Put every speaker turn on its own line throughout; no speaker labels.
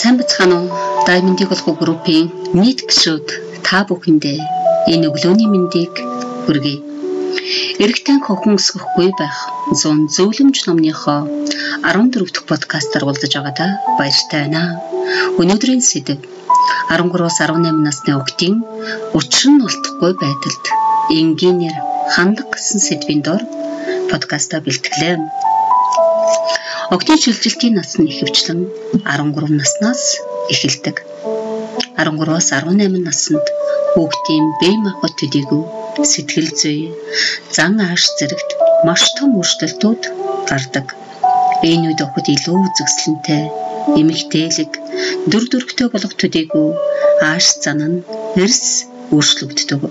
сайн бацхан уу? Diamond-ийг болох группийн нийт гишүүд та бүхэндээ энэ өглөөний мэндийг хүргэе. Эрэгтэй хохин өсгөхгүй байх 100 зөвлөмж номныхоо 14 дахь подкастаар уулзаж байгаадаа баяртай байна. Өнөөдрийн сэдэв 13-аас 18 насны учир нь олдохгүй байдалд энгийнээр хандах гэсэн сэдвийн дор подкаста бэлтгэлээ. Октийн шилжилтийн нас нь ихэвчлэн 13 наснаас эхэлдэг. 13-аас 18 наснд хүүхдийн бие махбод төдийгүй сэтгэл зүй, зан ааш зэрэгт маш том өөрчлөлтүүд гардаг. Энэ үед охид илүү үзэсгэлэнтэй, эмэгтэйлэг, дүр төрхтэй болох төдийгүй ааш зан нь эрс өөрчлөгддөг.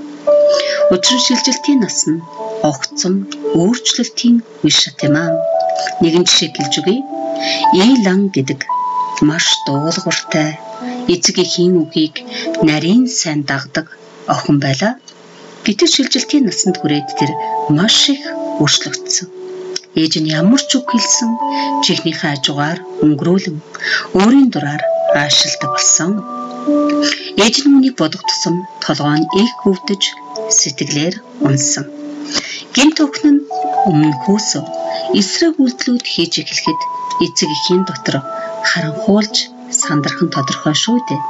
Учир нь шилжилтийн нас нь огцом өөрчлөлтийн үе шат юм аа. Нэгэн жишээ гэлж өгье. Илан гэдэг маш дуулууртай эцэг эхийн үгийг нарийн сайн дагдаг охин байлаа. Гэтэл шилжилтийн насанд хүрээд тэр маш их өөрчлөгдсөн. Ээж нь ямар ч үг хэлсэн чихнийхээ хажуугаар өнгөрүүлэн өөрийн дураар аашилдаг болсон. Ээж нь үнийг бодогдсон толгой нь их хөвдөж сэтгэлээр унсан. Гэмт өхн нь өмнө хөөсөө эсрэг үйлдэлүүд хийж эхлэхэд эцэг эхийн дотор харанхуулж сандрах нь тодорхой шүү дээ.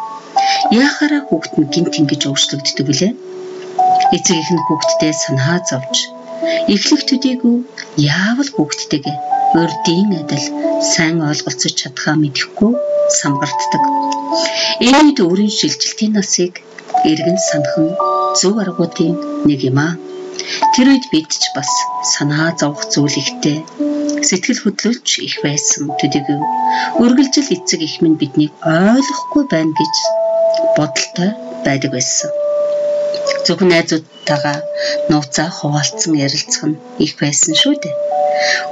Яахаараа хүүхэд нь гинт ингэж өөрчлөгддөг вүлээ? Эцэг их нь хүүхэдтэй санаа зовж эхлэх төдийгүй яавал хүүхэдтэйгээ урдийн адил сайн ойлголцож чадхаа мэдэхгүй самбарддаг. Энэ үед өөрийн шилжилтийн насыг эргэн санах нь зөв аргуудын нэг юм аа. Тэр үед бид ч бас санаа зовх зүйл ихтэй сэтгэл хөдлөлч их байсан төдийгүй үргэлжил эцэг их минь биднийг ойлгохгүй байна гэж бодолтой байдаг байсан. Зөвхөн найзуудтайгаа нууцаа хуваалцсан ярилцах нь их байсан шүү дээ.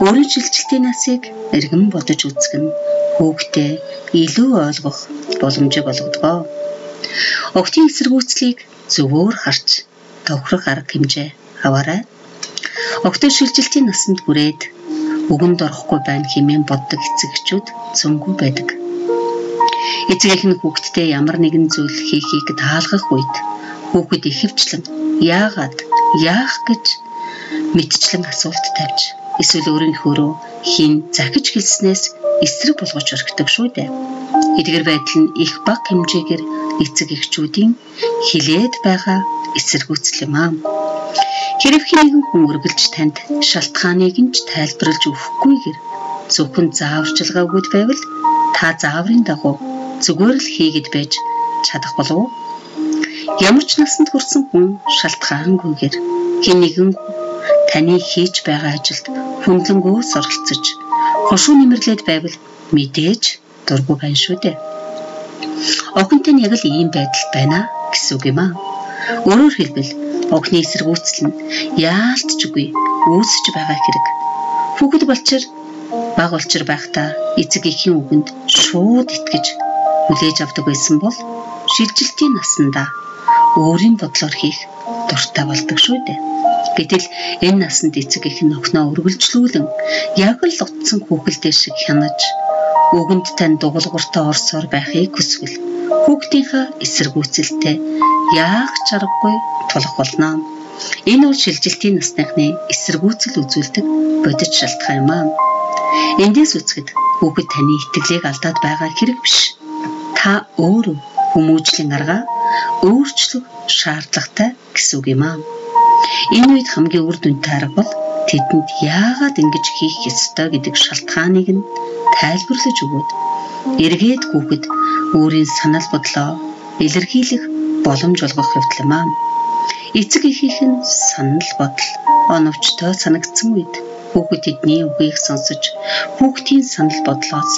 Өөрийн шилжилтийн насыг эргэн бодож үзэх нь хүүхдээ илүү ойлгох боломжийг олгодог. Октийн эсэргүүцлийг зөвөөр харж тохирох арга хэмжээ аваарай. Октоо шилжилтийн насанд хүрээд өгөнд орохгүй байна хэмээн боддог эцэгчүүд зөнгүй байдаг. Эцэг эх нь хүүхдтэй ямар нэгэн зүйл хийхийг таалгах үед хүүхэд ихэвчлэн яагаад яах гэж мэдчлэн асуулт тавьж эсвэл өөрийнхөө рүү хин захиж хэлснээс эсрэг болгож өргөдөг шүү дээ. Эдгээр байдал нь их баг хэмжээгээр эцэг эхчүүдийн хилээд байгаа эсэргүүцэл юм аа. Хэрэг нэгэн хүн үргэлж танд шалтгааныг нь ч тайлбарлаж өгөхгүйгээр зөвхөн зааварчилгаа өгöd байвал та зааврын дагуу зүгээр л хийгээд байж чадах болов уу? Ямар ч насанд хүрсэн хүн шалтгаангүйгээр хэн нэгэн таны хийж байгаа ажилд хүнлэнгөөс оролцож хошуу нэмэрлээд байвал мэдээж дургүй байна шүү дээ. Охинтой нь яг л ийм байдал байна гэсэн үг юм аа. Өөрөөр хэлбэл огны эсэргүүцэл нь яалтчгүй үүсэж байгаа хэрэг. Хүүхэд болчир баг болчир байхдаа эцэг эхийн үгэнд шууд итгэж хүлээж авдаг байсан бол шилжилтийн насандаа өөрийн бодлоор хийх дуртай болдог шүү дээ. Гэтэл энэ насанд эцэг их охиноо үргэлжлүүлэн яг л утсан хүүхэлдээ шиг хянаж үгэнд тань дугуулгууртаа орсоор байхыг хүсвэл хүүхдийнхээ эсэргүүцэлтэй яах чаргагүй тулах болно. Энэ үл шилжилтийн насныхны эсэргүүцэл үзүүлдэг бодит шалтгаан юм аа. Эндээс үзэхэд хүүхэд таны итгэлийг алдаад байгаа хэрэг биш. Та өөрөө хүмүүжлийн арга өөрчлөх шаардлагатай гэсэн үг юм аа. Энэ үед хамгийн үр дүнтэй арга бол тэдэнд яагаад ингэж хийх ёстой гэдэг шалтгааныг нь тайлбарлаж өгөөд эргээд хүүхэд өөрийн санал бодлоо илэрхийлэх боломж олгох явдал юм аа. Эцэг эхийнх нь санал бодол оновчтой санагдсан үед хүүхэд эдний үгийг сонсож хүүхдийн санал бодлоос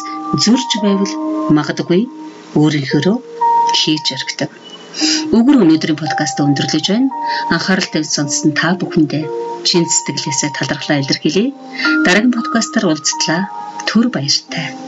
зөрж байвал магадгүй өөрийнхөө хийж өргөдөг. Өгөр өнөөдрийн подкаст өндөрлөж байна. Анхаарал тавьж сонссон та бүхэндээ чин сэтгэлээсээ талархлаа илэрхийлье. Дараагийн подкастаар уулзтлаа. Түр баяртай.